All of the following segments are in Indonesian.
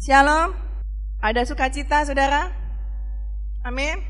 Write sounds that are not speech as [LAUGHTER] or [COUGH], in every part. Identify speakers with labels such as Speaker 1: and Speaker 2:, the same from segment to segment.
Speaker 1: Shalom. Ada sukacita, saudara? Amin.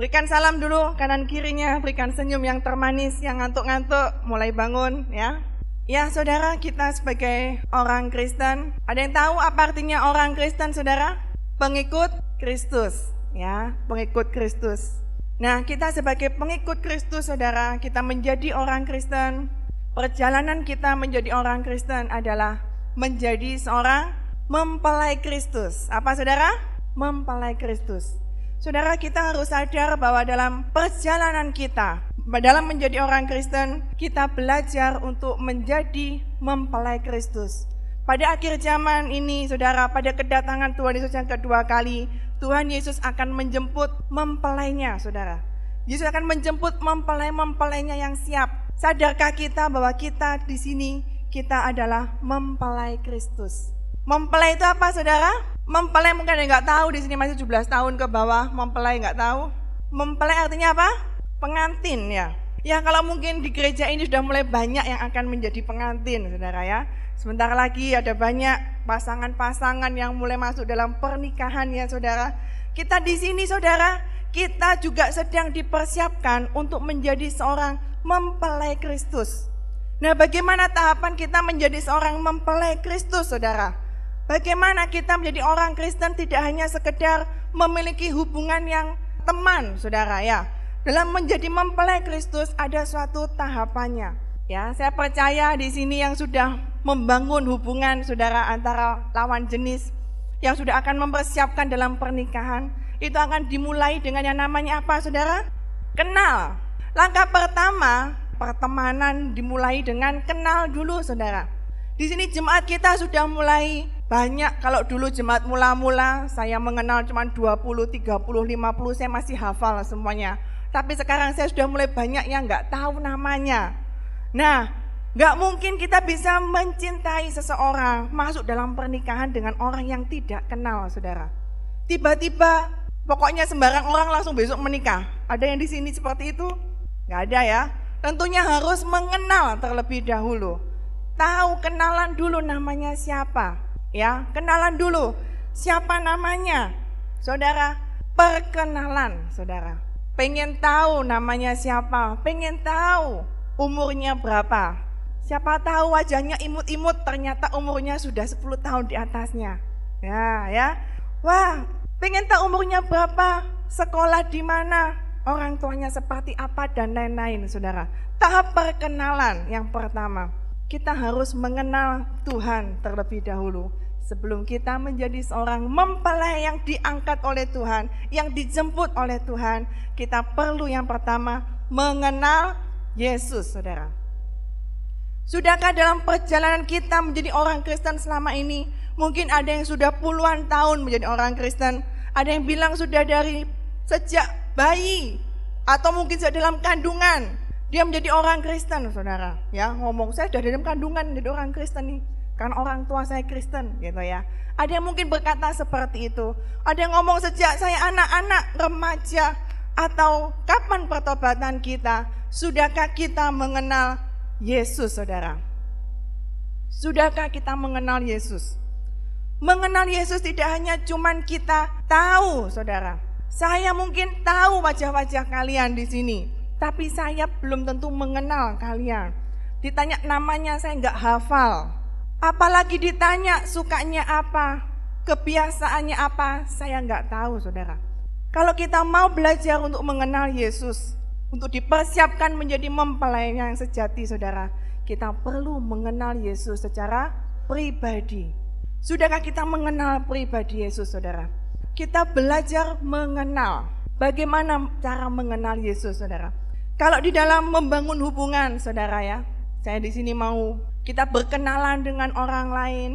Speaker 1: Berikan salam dulu kanan kirinya, berikan senyum yang termanis, yang ngantuk-ngantuk, mulai bangun ya. Ya saudara, kita sebagai orang Kristen, ada yang tahu apa artinya orang Kristen saudara? Pengikut Kristus, ya, pengikut Kristus. Nah, kita sebagai pengikut Kristus saudara, kita menjadi orang Kristen. Perjalanan kita menjadi orang Kristen adalah menjadi seorang mempelai Kristus. Apa saudara? Mempelai Kristus. Saudara kita harus sadar bahwa dalam perjalanan kita, dalam menjadi orang Kristen, kita belajar untuk menjadi mempelai Kristus. Pada akhir zaman ini, saudara, pada kedatangan Tuhan Yesus yang kedua kali, Tuhan Yesus akan menjemput mempelainya, saudara. Yesus akan menjemput mempelai-mempelainya yang siap. Sadarkah kita bahwa kita di sini, kita adalah mempelai Kristus. Mempelai itu apa saudara? Mempelai mungkin ada nggak tahu di sini masih 17 tahun ke bawah. Mempelai nggak tahu? Mempelai artinya apa? Pengantin ya. Ya kalau mungkin di gereja ini sudah mulai banyak yang akan menjadi pengantin saudara ya. Sebentar lagi ada banyak pasangan-pasangan yang mulai masuk dalam pernikahan ya saudara. Kita di sini saudara, kita juga sedang dipersiapkan untuk menjadi seorang mempelai Kristus. Nah bagaimana tahapan kita menjadi seorang mempelai Kristus saudara? Bagaimana kita menjadi orang Kristen tidak hanya sekedar memiliki hubungan yang teman, saudara ya. Dalam menjadi mempelai Kristus ada suatu tahapannya. Ya, saya percaya di sini yang sudah membangun hubungan saudara antara lawan jenis yang sudah akan mempersiapkan dalam pernikahan itu akan dimulai dengan yang namanya apa, saudara? Kenal. Langkah pertama pertemanan dimulai dengan kenal dulu, saudara. Di sini jemaat kita sudah mulai banyak kalau dulu jemaat mula-mula saya mengenal cuma 20, 30, 50 saya masih hafal semuanya. Tapi sekarang saya sudah mulai banyak yang nggak tahu namanya. Nah, nggak mungkin kita bisa mencintai seseorang masuk dalam pernikahan dengan orang yang tidak kenal, saudara. Tiba-tiba, pokoknya sembarang orang langsung besok menikah. Ada yang di sini seperti itu? Nggak ada ya. Tentunya harus mengenal terlebih dahulu. Tahu kenalan dulu namanya siapa Ya, kenalan dulu. Siapa namanya? Saudara, perkenalan, saudara. Pengen tahu namanya siapa? Pengen tahu umurnya berapa? Siapa tahu wajahnya imut-imut, ternyata umurnya sudah 10 tahun di atasnya. Ya, ya. Wah, pengen tahu umurnya berapa? Sekolah di mana? Orang tuanya seperti apa dan lain-lain, saudara. Tahap perkenalan yang pertama kita harus mengenal Tuhan terlebih dahulu. Sebelum kita menjadi seorang mempelai yang diangkat oleh Tuhan, yang dijemput oleh Tuhan, kita perlu yang pertama mengenal Yesus, saudara. Sudahkah dalam perjalanan kita menjadi orang Kristen selama ini? Mungkin ada yang sudah puluhan tahun menjadi orang Kristen, ada yang bilang sudah dari sejak bayi, atau mungkin sejak dalam kandungan, dia menjadi orang Kristen, saudara. Ya, ngomong saya sudah dalam kandungan menjadi orang Kristen nih. Kan orang tua saya Kristen, gitu ya. Ada yang mungkin berkata seperti itu. Ada yang ngomong sejak saya anak-anak, remaja, atau kapan pertobatan kita? Sudahkah kita mengenal Yesus, saudara? Sudahkah kita mengenal Yesus? Mengenal Yesus tidak hanya cuman kita tahu, saudara. Saya mungkin tahu wajah-wajah kalian di sini tapi saya belum tentu mengenal kalian. Ditanya namanya saya nggak hafal. Apalagi ditanya sukanya apa, kebiasaannya apa, saya nggak tahu saudara. Kalau kita mau belajar untuk mengenal Yesus, untuk dipersiapkan menjadi mempelai yang sejati saudara, kita perlu mengenal Yesus secara pribadi. Sudahkah kita mengenal pribadi Yesus saudara? Kita belajar mengenal. Bagaimana cara mengenal Yesus saudara? Kalau di dalam membangun hubungan, saudara ya, saya di sini mau kita berkenalan dengan orang lain,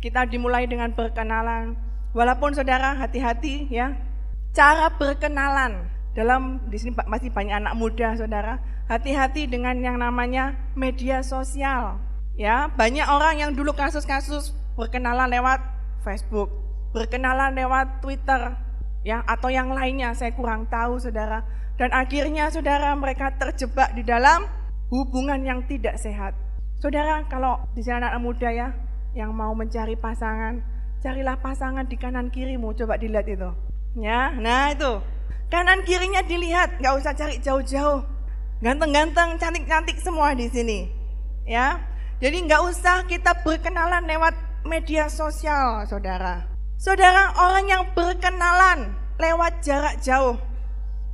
Speaker 1: kita dimulai dengan berkenalan. Walaupun saudara hati-hati ya, cara berkenalan dalam di sini masih banyak anak muda saudara, hati-hati dengan yang namanya media sosial. Ya, banyak orang yang dulu kasus-kasus berkenalan lewat Facebook, berkenalan lewat Twitter, ya atau yang lainnya saya kurang tahu saudara dan akhirnya saudara mereka terjebak di dalam hubungan yang tidak sehat. Saudara kalau di sini anak, -anak muda ya yang mau mencari pasangan, Carilah pasangan di kanan kirimu, coba dilihat itu. Ya, nah itu. Kanan kirinya dilihat, nggak usah cari jauh-jauh. Ganteng-ganteng, cantik-cantik semua di sini. Ya, jadi nggak usah kita berkenalan lewat media sosial, saudara. Saudara, orang yang berkenalan lewat jarak jauh.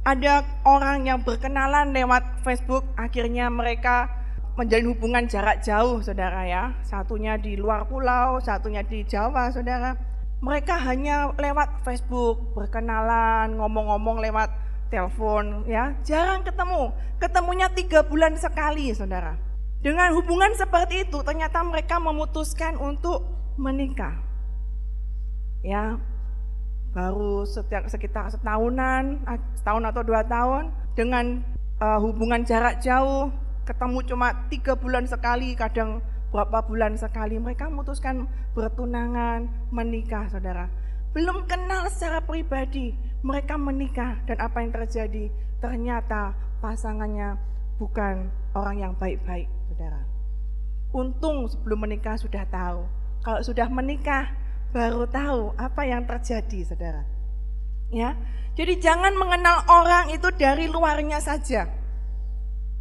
Speaker 1: Ada orang yang berkenalan lewat Facebook, akhirnya mereka menjalin hubungan jarak jauh, saudara ya. Satunya di luar pulau, satunya di Jawa, saudara. Mereka hanya lewat Facebook, berkenalan, ngomong-ngomong lewat telepon, ya. Jarang ketemu. Ketemunya tiga bulan sekali, saudara. Dengan hubungan seperti itu, ternyata mereka memutuskan untuk menikah. Ya, baru setiap sekitar setahunan, setahun atau dua tahun, dengan uh, hubungan jarak jauh, ketemu cuma tiga bulan sekali, kadang berapa bulan sekali, mereka memutuskan bertunangan, menikah, saudara. Belum kenal secara pribadi, mereka menikah dan apa yang terjadi? Ternyata pasangannya bukan orang yang baik-baik saudara. Untung sebelum menikah sudah tahu. Kalau sudah menikah baru tahu apa yang terjadi, saudara. Ya, jadi jangan mengenal orang itu dari luarnya saja.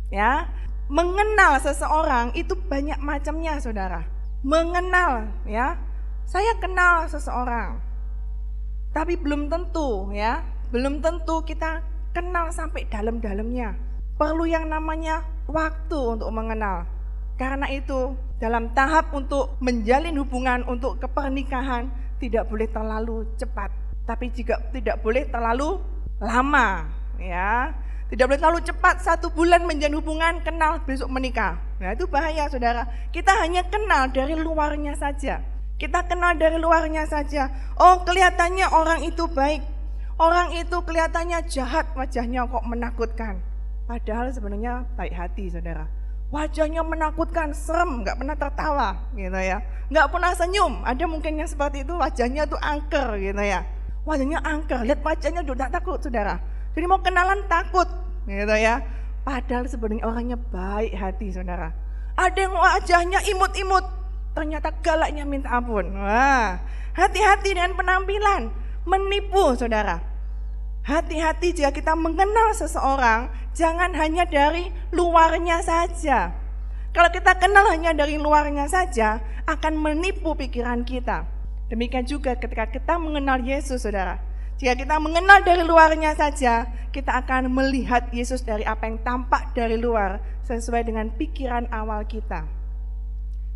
Speaker 1: Ya, mengenal seseorang itu banyak macamnya, saudara. Mengenal, ya. Saya kenal seseorang, tapi belum tentu, ya. Belum tentu kita kenal sampai dalam-dalamnya. Perlu yang namanya waktu untuk mengenal. Karena itu, dalam tahap untuk menjalin hubungan untuk kepernikahan tidak boleh terlalu cepat, tapi juga tidak boleh terlalu lama, ya. Tidak boleh terlalu cepat satu bulan menjalin hubungan kenal besok menikah. Nah itu bahaya saudara. Kita hanya kenal dari luarnya saja. Kita kenal dari luarnya saja. Oh kelihatannya orang itu baik. Orang itu kelihatannya jahat wajahnya kok menakutkan. Padahal sebenarnya baik hati saudara. Wajahnya menakutkan, serem, nggak pernah tertawa gitu ya. Nggak pernah senyum, ada mungkin yang seperti itu wajahnya tuh angker gitu ya. Wajahnya angker, lihat wajahnya udah takut saudara. Jadi mau kenalan takut gitu ya. Padahal sebenarnya orangnya baik hati saudara. Ada yang wajahnya imut-imut, ternyata galaknya minta ampun. Wah, hati-hati dengan penampilan, menipu saudara. Hati-hati jika kita mengenal seseorang, jangan hanya dari luarnya saja. Kalau kita kenal hanya dari luarnya saja, akan menipu pikiran kita. Demikian juga ketika kita mengenal Yesus, saudara. Jika kita mengenal dari luarnya saja, kita akan melihat Yesus dari apa yang tampak dari luar, sesuai dengan pikiran awal kita.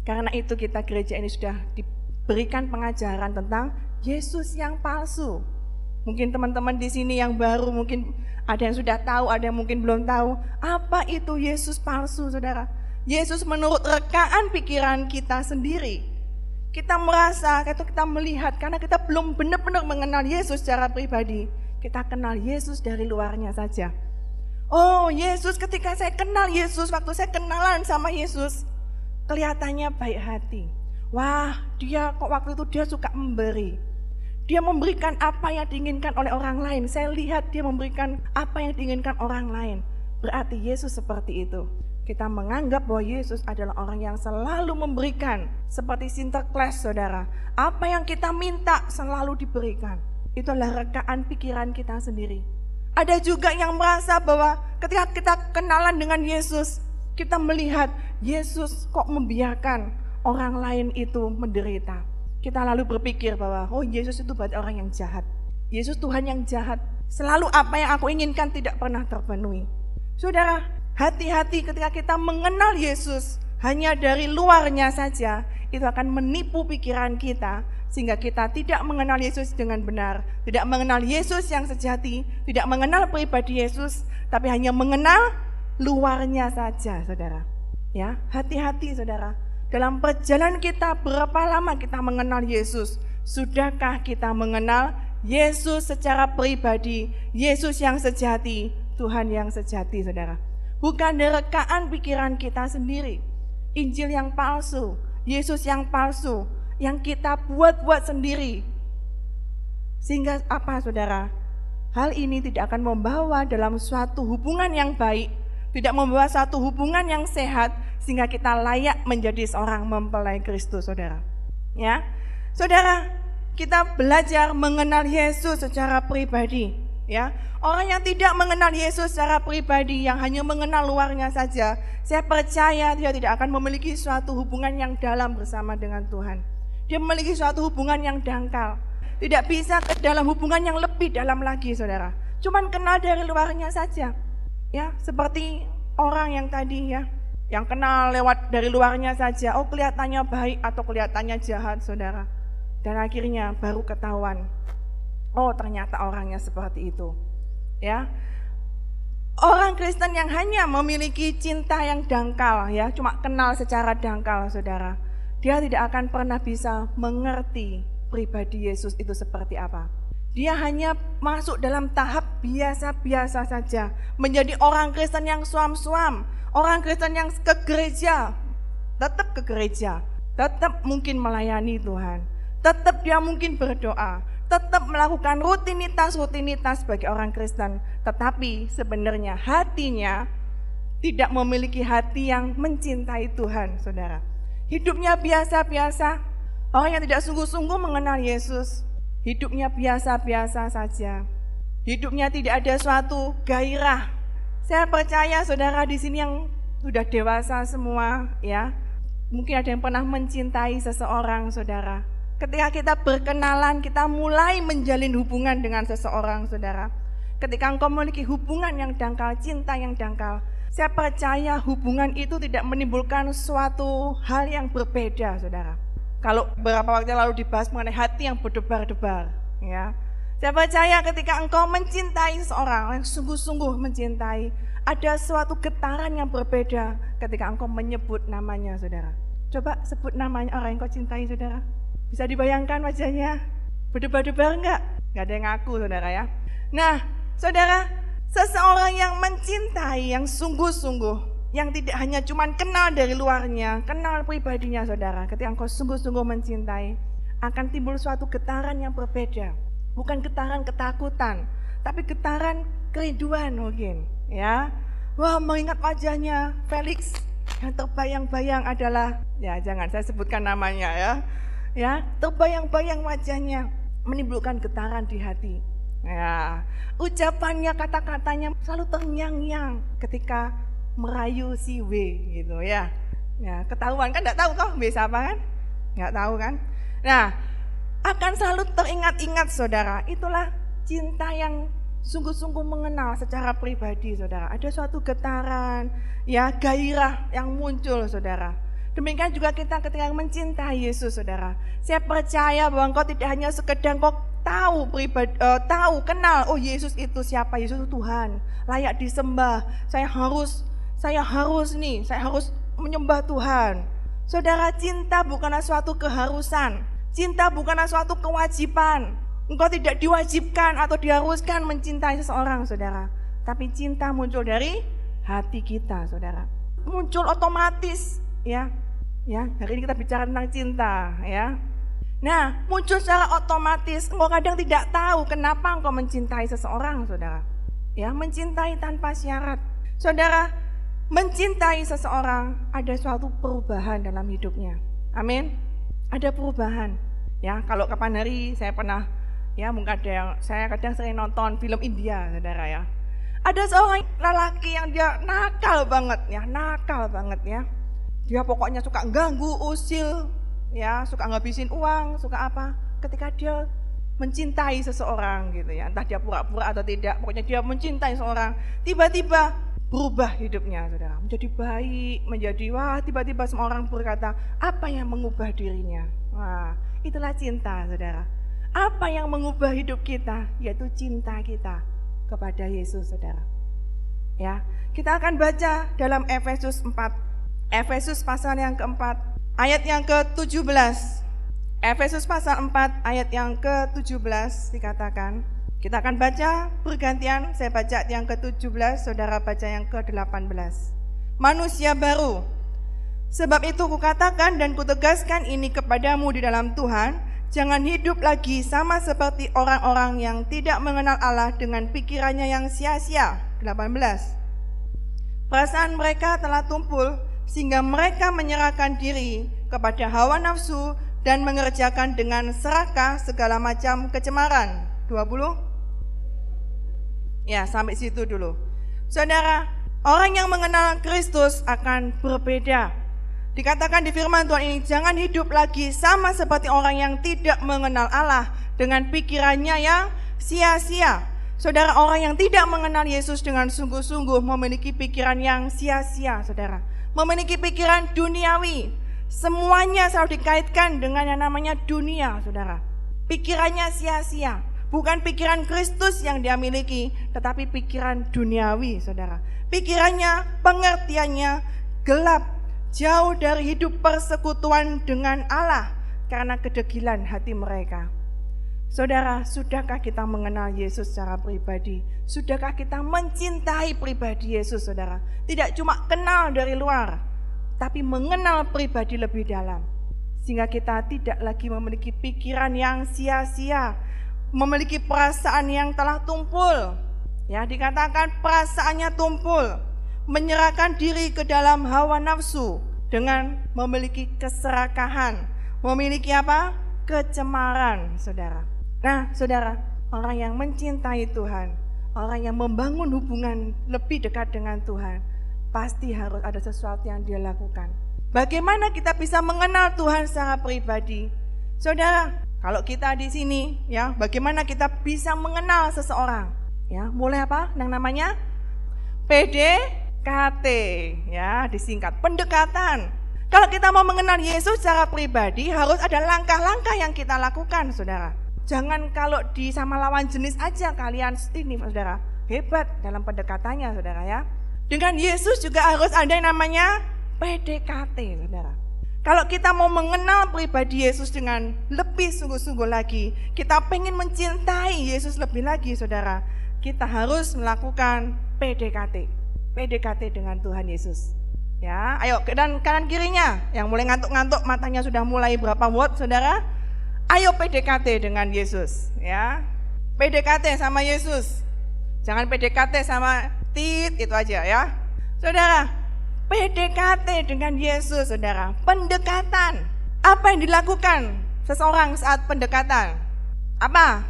Speaker 1: Karena itu kita gereja ini sudah diberikan pengajaran tentang Yesus yang palsu. Mungkin teman-teman di sini yang baru mungkin ada yang sudah tahu, ada yang mungkin belum tahu. Apa itu Yesus palsu, saudara? Yesus menurut rekaan pikiran kita sendiri. Kita merasa, atau kita melihat, karena kita belum benar-benar mengenal Yesus secara pribadi. Kita kenal Yesus dari luarnya saja. Oh Yesus ketika saya kenal Yesus, waktu saya kenalan sama Yesus, kelihatannya baik hati. Wah dia kok waktu itu dia suka memberi dia memberikan apa yang diinginkan oleh orang lain. Saya lihat dia memberikan apa yang diinginkan orang lain. Berarti Yesus seperti itu. Kita menganggap bahwa Yesus adalah orang yang selalu memberikan. Seperti Sinterklas saudara. Apa yang kita minta selalu diberikan. Itu adalah rekaan pikiran kita sendiri. Ada juga yang merasa bahwa ketika kita kenalan dengan Yesus, kita melihat Yesus kok membiarkan orang lain itu menderita kita lalu berpikir bahwa oh Yesus itu berarti orang yang jahat. Yesus Tuhan yang jahat. Selalu apa yang aku inginkan tidak pernah terpenuhi. Saudara, hati-hati ketika kita mengenal Yesus hanya dari luarnya saja, itu akan menipu pikiran kita sehingga kita tidak mengenal Yesus dengan benar, tidak mengenal Yesus yang sejati, tidak mengenal pribadi Yesus, tapi hanya mengenal luarnya saja, Saudara. Ya, hati-hati Saudara. Dalam perjalanan kita berapa lama kita mengenal Yesus? Sudahkah kita mengenal Yesus secara pribadi, Yesus yang sejati, Tuhan yang sejati, saudara. Bukan rekaan pikiran kita sendiri. Injil yang palsu, Yesus yang palsu, yang kita buat-buat sendiri. Sehingga apa saudara? Hal ini tidak akan membawa dalam suatu hubungan yang baik, tidak membawa satu hubungan yang sehat, sehingga kita layak menjadi seorang mempelai Kristus, saudara. Ya, saudara, kita belajar mengenal Yesus secara pribadi, ya. Orang yang tidak mengenal Yesus secara pribadi, yang hanya mengenal luarnya saja, saya percaya dia tidak akan memiliki suatu hubungan yang dalam bersama dengan Tuhan. Dia memiliki suatu hubungan yang dangkal. Tidak bisa ke dalam hubungan yang lebih dalam lagi, saudara. Cuman kenal dari luarnya saja. Ya, seperti orang yang tadi ya, yang kenal lewat dari luarnya saja. Oh, kelihatannya baik atau kelihatannya jahat, saudara. Dan akhirnya baru ketahuan. Oh, ternyata orangnya seperti itu. Ya. Orang Kristen yang hanya memiliki cinta yang dangkal ya, cuma kenal secara dangkal, Saudara. Dia tidak akan pernah bisa mengerti pribadi Yesus itu seperti apa. Dia hanya masuk dalam tahap biasa-biasa saja. Menjadi orang Kristen yang suam-suam. Orang Kristen yang ke gereja. Tetap ke gereja. Tetap mungkin melayani Tuhan. Tetap dia mungkin berdoa. Tetap melakukan rutinitas-rutinitas bagi orang Kristen. Tetapi sebenarnya hatinya tidak memiliki hati yang mencintai Tuhan, saudara. Hidupnya biasa-biasa. Orang yang tidak sungguh-sungguh mengenal Yesus hidupnya biasa-biasa saja. Hidupnya tidak ada suatu gairah. Saya percaya saudara di sini yang sudah dewasa semua ya. Mungkin ada yang pernah mencintai seseorang saudara. Ketika kita berkenalan, kita mulai menjalin hubungan dengan seseorang saudara. Ketika engkau memiliki hubungan yang dangkal, cinta yang dangkal, saya percaya hubungan itu tidak menimbulkan suatu hal yang berbeda saudara kalau beberapa waktu lalu dibahas mengenai hati yang berdebar-debar, ya. Saya percaya ketika engkau mencintai seorang yang sungguh-sungguh mencintai, ada suatu getaran yang berbeda ketika engkau menyebut namanya, saudara. Coba sebut namanya orang yang kau cintai, saudara. Bisa dibayangkan wajahnya? Berdebar-debar enggak? Enggak ada yang ngaku, saudara ya. Nah, saudara, seseorang yang mencintai, yang sungguh-sungguh, yang tidak hanya cuma kenal dari luarnya, kenal pribadinya saudara. Ketika engkau sungguh-sungguh mencintai, akan timbul suatu getaran yang berbeda. Bukan getaran ketakutan, tapi getaran kerinduan mungkin. Ya, wah mengingat wajahnya Felix yang terbayang-bayang adalah, ya jangan saya sebutkan namanya ya. Ya, terbayang-bayang wajahnya menimbulkan getaran di hati. Ya, ucapannya, kata-katanya selalu terngiang-ngiang ketika merayu si W gitu ya. Ya, ketahuan kan enggak tahu toh W siapa kan? Enggak tahu kan? Nah, akan selalu teringat-ingat saudara, itulah cinta yang sungguh-sungguh mengenal secara pribadi saudara. Ada suatu getaran, ya gairah yang muncul saudara. Demikian juga kita ketika mencintai Yesus saudara. Saya percaya bahwa engkau tidak hanya sekedar engkau tahu pribadi, uh, tahu kenal oh Yesus itu siapa Yesus itu Tuhan layak disembah saya harus saya harus nih, saya harus menyembah Tuhan. Saudara, cinta bukanlah suatu keharusan. Cinta bukanlah suatu kewajiban. Engkau tidak diwajibkan atau diharuskan mencintai seseorang, saudara. Tapi cinta muncul dari hati kita, saudara. Muncul otomatis, ya. Ya, hari ini kita bicara tentang cinta, ya. Nah, muncul secara otomatis. Engkau kadang tidak tahu kenapa engkau mencintai seseorang, saudara. Ya, mencintai tanpa syarat. Saudara, mencintai seseorang ada suatu perubahan dalam hidupnya. Amin. Ada perubahan. Ya, kalau kapan hari saya pernah ya mungkin ada yang saya kadang sering nonton film India, Saudara ya. Ada seorang lelaki yang dia nakal banget ya, nakal banget ya. Dia pokoknya suka ganggu, usil, ya, suka ngabisin uang, suka apa. Ketika dia mencintai seseorang gitu ya, entah dia pura-pura atau tidak, pokoknya dia mencintai seseorang, tiba-tiba berubah hidupnya saudara. Menjadi baik menjadi wah tiba-tiba semua orang berkata apa yang mengubah dirinya? Wah itulah cinta saudara. Apa yang mengubah hidup kita? Yaitu cinta kita kepada Yesus saudara. Ya kita akan baca dalam Efesus 4 Efesus pasal yang keempat ayat yang ke-17 Efesus pasal 4 ayat yang ke-17 dikatakan kita akan baca bergantian, saya baca yang ke-17, saudara baca yang ke-18. Manusia baru. Sebab itu kukatakan dan kutegaskan ini kepadamu di dalam Tuhan, jangan hidup lagi sama seperti orang-orang yang tidak mengenal Allah dengan pikirannya yang sia-sia. 18. Perasaan mereka telah tumpul sehingga mereka menyerahkan diri kepada hawa nafsu dan mengerjakan dengan serakah segala macam kecemaran. 20? Ya, sampai situ dulu. Saudara, orang yang mengenal Kristus akan berbeda. Dikatakan di firman Tuhan ini, jangan hidup lagi sama seperti orang yang tidak mengenal Allah dengan pikirannya yang sia-sia. Saudara, orang yang tidak mengenal Yesus dengan sungguh-sungguh memiliki pikiran yang sia-sia, saudara. Memiliki pikiran duniawi, Semuanya selalu dikaitkan dengan yang namanya dunia, saudara. Pikirannya sia-sia. Bukan pikiran Kristus yang dia miliki, tetapi pikiran duniawi, saudara. Pikirannya, pengertiannya gelap, jauh dari hidup persekutuan dengan Allah karena kedegilan hati mereka. Saudara, sudahkah kita mengenal Yesus secara pribadi? Sudahkah kita mencintai pribadi Yesus, saudara? Tidak cuma kenal dari luar, tapi mengenal pribadi lebih dalam. Sehingga kita tidak lagi memiliki pikiran yang sia-sia, memiliki perasaan yang telah tumpul. Ya, dikatakan perasaannya tumpul, menyerahkan diri ke dalam hawa nafsu dengan memiliki keserakahan, memiliki apa? kecemaran, Saudara. Nah, Saudara, orang yang mencintai Tuhan, orang yang membangun hubungan lebih dekat dengan Tuhan, pasti harus ada sesuatu yang dia lakukan. Bagaimana kita bisa mengenal Tuhan secara pribadi? Saudara, kalau kita di sini ya, bagaimana kita bisa mengenal seseorang? Ya, mulai apa? Yang namanya PDKT ya, disingkat pendekatan. Kalau kita mau mengenal Yesus secara pribadi harus ada langkah-langkah yang kita lakukan, Saudara. Jangan kalau di sama lawan jenis aja kalian ini, Saudara. Hebat dalam pendekatannya, Saudara ya. Dengan Yesus juga harus ada yang namanya PDKT, saudara. Kalau kita mau mengenal pribadi Yesus dengan lebih sungguh-sungguh lagi, kita pengen mencintai Yesus lebih lagi, saudara. Kita harus melakukan PDKT, PDKT dengan Tuhan Yesus. Ya, ayo dan kanan kirinya yang mulai ngantuk-ngantuk matanya sudah mulai berapa watt, saudara? Ayo PDKT dengan Yesus, ya. PDKT sama Yesus. Jangan PDKT sama tit itu aja ya. Saudara, PDKT dengan Yesus, saudara. Pendekatan. Apa yang dilakukan seseorang saat pendekatan? Apa?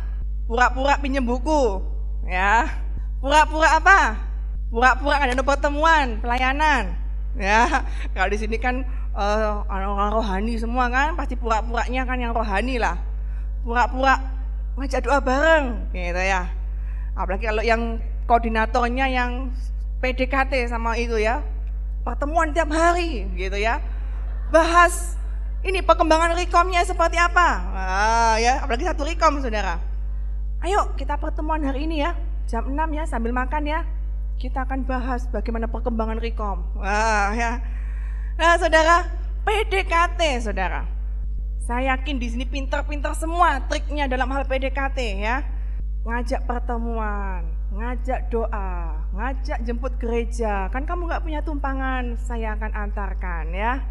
Speaker 1: Pura-pura pinjam buku, ya. Pura-pura apa? Pura-pura ada pertemuan, pelayanan, ya. Kalau di sini kan orang-orang rohani semua kan, pasti pura-puranya kan yang rohani lah. Pura-pura ngajak doa bareng, gitu ya. Apalagi kalau yang koordinatornya yang PDKT sama itu ya. Pertemuan tiap hari gitu ya. Bahas ini perkembangan rekomnya seperti apa. Ah, ya, apalagi satu rekom Saudara. Ayo kita pertemuan hari ini ya. Jam 6 ya sambil makan ya. Kita akan bahas bagaimana perkembangan rekom. Wah, ya. Nah, Saudara, PDKT Saudara. Saya yakin di sini pinter-pinter semua triknya dalam hal PDKT ya. Ngajak pertemuan, ngajak doa, ngajak jemput gereja. Kan kamu nggak punya tumpangan, saya akan antarkan ya.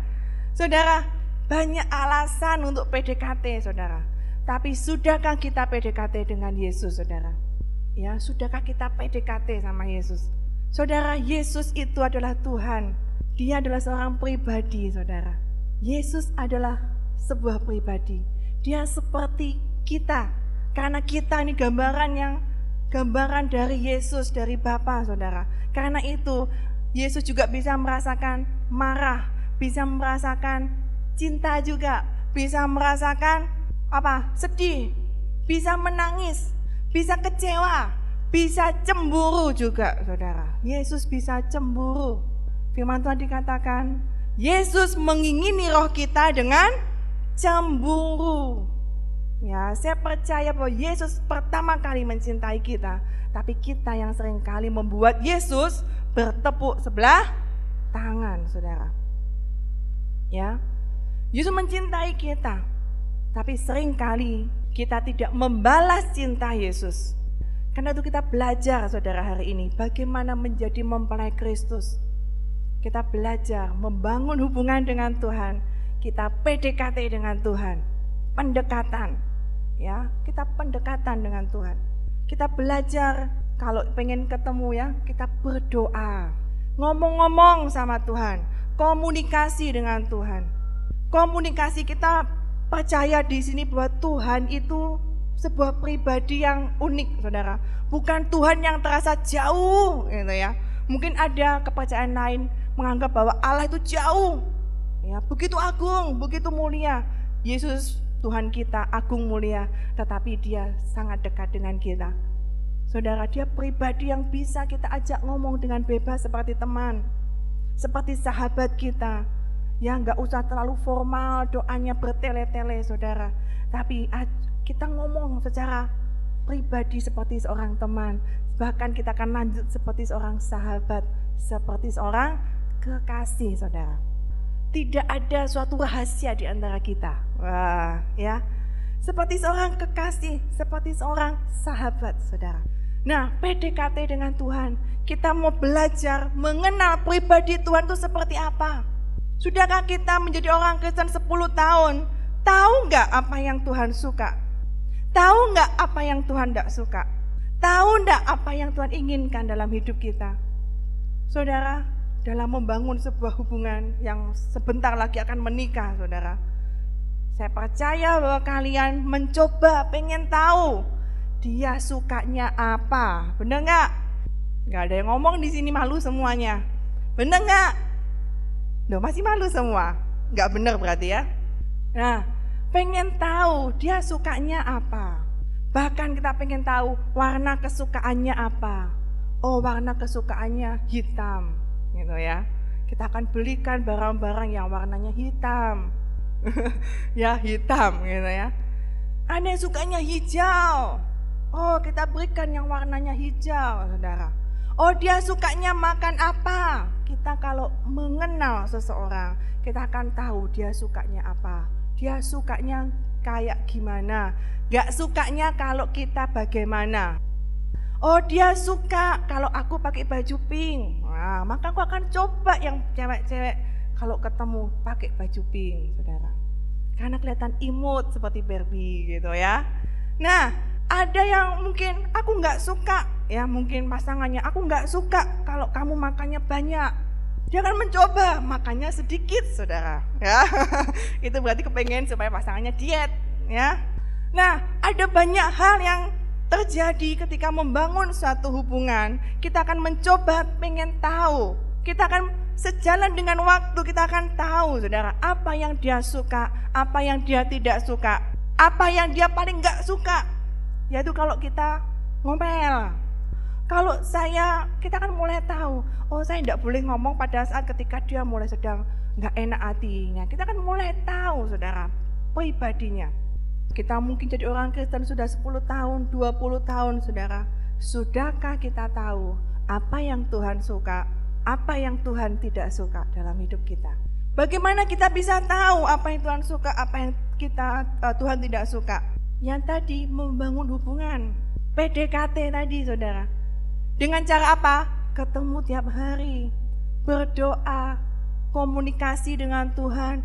Speaker 1: Saudara, banyak alasan untuk PDKT, saudara. Tapi sudahkah kita PDKT dengan Yesus, saudara? Ya, sudahkah kita PDKT sama Yesus? Saudara, Yesus itu adalah Tuhan. Dia adalah seorang pribadi, saudara. Yesus adalah sebuah pribadi. Dia seperti kita. Karena kita ini gambaran yang gambaran dari Yesus, dari Bapa, saudara. Karena itu, Yesus juga bisa merasakan marah, bisa merasakan cinta juga, bisa merasakan apa? Sedih, bisa menangis, bisa kecewa, bisa cemburu juga, saudara. Yesus bisa cemburu. Firman Tuhan dikatakan, Yesus mengingini roh kita dengan cemburu. Ya, saya percaya bahwa Yesus pertama kali mencintai kita, tapi kita yang sering kali membuat Yesus bertepuk sebelah tangan, Saudara. Ya. Yesus mencintai kita, tapi sering kali kita tidak membalas cinta Yesus. Karena itu kita belajar saudara hari ini bagaimana menjadi mempelai Kristus. Kita belajar membangun hubungan dengan Tuhan. Kita PDKT dengan Tuhan. Pendekatan ya kita pendekatan dengan Tuhan kita belajar kalau pengen ketemu ya kita berdoa ngomong-ngomong sama Tuhan komunikasi dengan Tuhan komunikasi kita percaya di sini bahwa Tuhan itu sebuah pribadi yang unik, saudara. Bukan Tuhan yang terasa jauh, gitu ya. Mungkin ada kepercayaan lain menganggap bahwa Allah itu jauh, ya begitu agung, begitu mulia. Yesus Tuhan kita agung mulia, tetapi Dia sangat dekat dengan kita. Saudara, Dia pribadi yang bisa kita ajak ngomong dengan bebas seperti teman, seperti sahabat kita. Ya, nggak usah terlalu formal doanya bertele-tele, saudara. Tapi kita ngomong secara pribadi seperti seorang teman. Bahkan kita akan lanjut seperti seorang sahabat, seperti seorang kekasih, saudara. Tidak ada suatu rahasia di antara kita. Wah, ya. Seperti seorang kekasih, seperti seorang sahabat, saudara. Nah, PDKT dengan Tuhan, kita mau belajar mengenal pribadi Tuhan itu seperti apa. Sudahkah kita menjadi orang Kristen 10 tahun, tahu nggak apa yang Tuhan suka? Tahu nggak apa yang Tuhan tidak suka? Tahu nggak apa yang Tuhan inginkan dalam hidup kita? Saudara, dalam membangun sebuah hubungan yang sebentar lagi akan menikah, saudara. Saya percaya bahwa kalian mencoba pengen tahu dia sukanya apa. Bener nggak? Nggak ada yang ngomong di sini malu semuanya. Bener nggak? Loh masih malu semua. Nggak bener berarti ya. Nah, pengen tahu dia sukanya apa. Bahkan kita pengen tahu warna kesukaannya apa. Oh, warna kesukaannya hitam, gitu ya. Kita akan belikan barang-barang yang warnanya hitam. [LAUGHS] ya, hitam gitu ya. Ada yang sukanya hijau. Oh, kita berikan yang warnanya hijau, Saudara. Oh, dia sukanya makan apa? Kita kalau mengenal seseorang, kita akan tahu dia sukanya apa dia sukanya kayak gimana, gak sukanya kalau kita bagaimana. Oh dia suka kalau aku pakai baju pink, nah, maka aku akan coba yang cewek-cewek kalau ketemu pakai baju pink, saudara. Karena kelihatan imut seperti Barbie gitu ya. Nah, ada yang mungkin aku nggak suka, ya mungkin pasangannya aku nggak suka kalau kamu makannya banyak. Dia akan mencoba makannya sedikit, saudara. Ya, [LAUGHS] itu berarti kepengen supaya pasangannya diet, ya. Nah, ada banyak hal yang terjadi ketika membangun suatu hubungan. Kita akan mencoba pengen tahu. Kita akan sejalan dengan waktu kita akan tahu, saudara, apa yang dia suka, apa yang dia tidak suka, apa yang dia paling nggak suka. Yaitu kalau kita ngomel, kalau saya, kita kan mulai tahu, oh saya tidak boleh ngomong pada saat ketika dia mulai sedang nggak enak hatinya. Kita kan mulai tahu, saudara, pribadinya. Kita mungkin jadi orang Kristen sudah 10 tahun, 20 tahun, saudara. Sudahkah kita tahu apa yang Tuhan suka, apa yang Tuhan tidak suka dalam hidup kita? Bagaimana kita bisa tahu apa yang Tuhan suka, apa yang kita uh, Tuhan tidak suka? Yang tadi membangun hubungan, PDKT tadi, saudara dengan cara apa? Ketemu tiap hari, berdoa, komunikasi dengan Tuhan,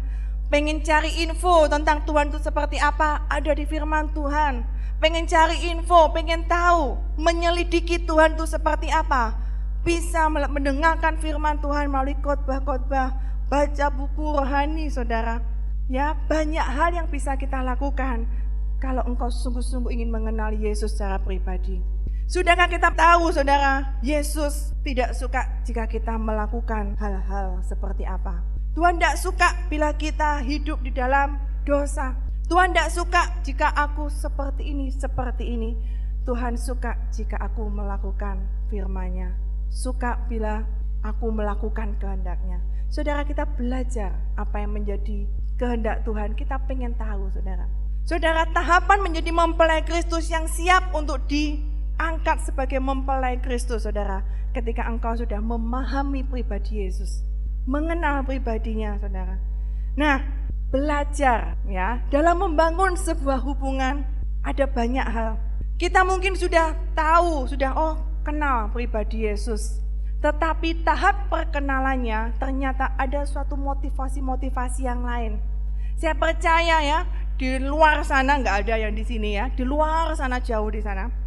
Speaker 1: pengen cari info tentang Tuhan itu seperti apa, ada di firman Tuhan. Pengen cari info, pengen tahu, menyelidiki Tuhan itu seperti apa. Bisa mendengarkan firman Tuhan melalui khotbah-khotbah, baca buku rohani saudara. Ya, banyak hal yang bisa kita lakukan kalau engkau sungguh-sungguh ingin mengenal Yesus secara pribadi. Sudahkah kita tahu saudara, Yesus tidak suka jika kita melakukan hal-hal seperti apa. Tuhan tidak suka bila kita hidup di dalam dosa. Tuhan tidak suka jika aku seperti ini, seperti ini. Tuhan suka jika aku melakukan firman-Nya. Suka bila aku melakukan kehendaknya. Saudara kita belajar apa yang menjadi kehendak Tuhan. Kita pengen tahu saudara. Saudara tahapan menjadi mempelai Kristus yang siap untuk di angkat sebagai mempelai Kristus, saudara, ketika engkau sudah memahami pribadi Yesus, mengenal pribadinya, saudara. Nah, belajar ya dalam membangun sebuah hubungan ada banyak hal. Kita mungkin sudah tahu, sudah oh kenal pribadi Yesus. Tetapi tahap perkenalannya ternyata ada suatu motivasi-motivasi yang lain. Saya percaya ya, di luar sana nggak ada yang di sini ya, di luar sana jauh di sana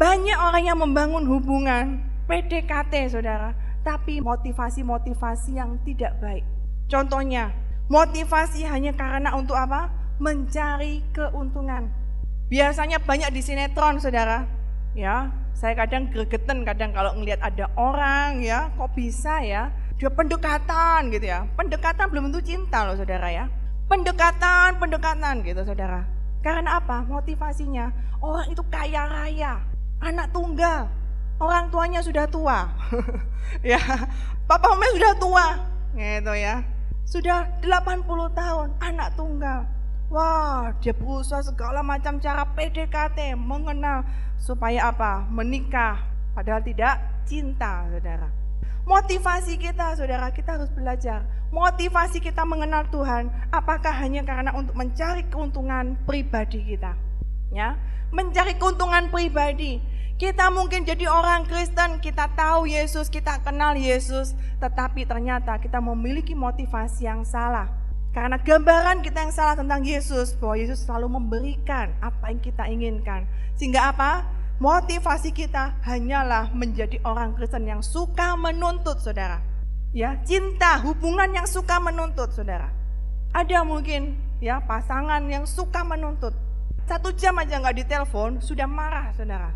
Speaker 1: banyak orang yang membangun hubungan PDKT saudara, tapi motivasi-motivasi yang tidak baik. Contohnya, motivasi hanya karena untuk apa? Mencari keuntungan. Biasanya banyak di sinetron, saudara. Ya, saya kadang gregetan kadang kalau ngelihat ada orang ya, kok bisa ya? Dia pendekatan gitu ya. Pendekatan belum tentu cinta loh, saudara ya. Pendekatan, pendekatan gitu, saudara. Karena apa? Motivasinya orang itu kaya raya, anak tunggal, orang tuanya sudah tua. [LAUGHS] ya, papa mama sudah tua, gitu ya. Sudah 80 tahun, anak tunggal. Wah, dia berusaha segala macam cara PDKT, mengenal supaya apa? Menikah. Padahal tidak cinta, saudara. Motivasi kita, saudara, kita harus belajar. Motivasi kita mengenal Tuhan, apakah hanya karena untuk mencari keuntungan pribadi kita? Ya, mencari keuntungan pribadi. Kita mungkin jadi orang Kristen, kita tahu Yesus, kita kenal Yesus, tetapi ternyata kita memiliki motivasi yang salah. Karena gambaran kita yang salah tentang Yesus, bahwa Yesus selalu memberikan apa yang kita inginkan. Sehingga apa? Motivasi kita hanyalah menjadi orang Kristen yang suka menuntut, saudara. Ya, cinta, hubungan yang suka menuntut, saudara. Ada mungkin ya pasangan yang suka menuntut. Satu jam aja nggak ditelepon, sudah marah, saudara.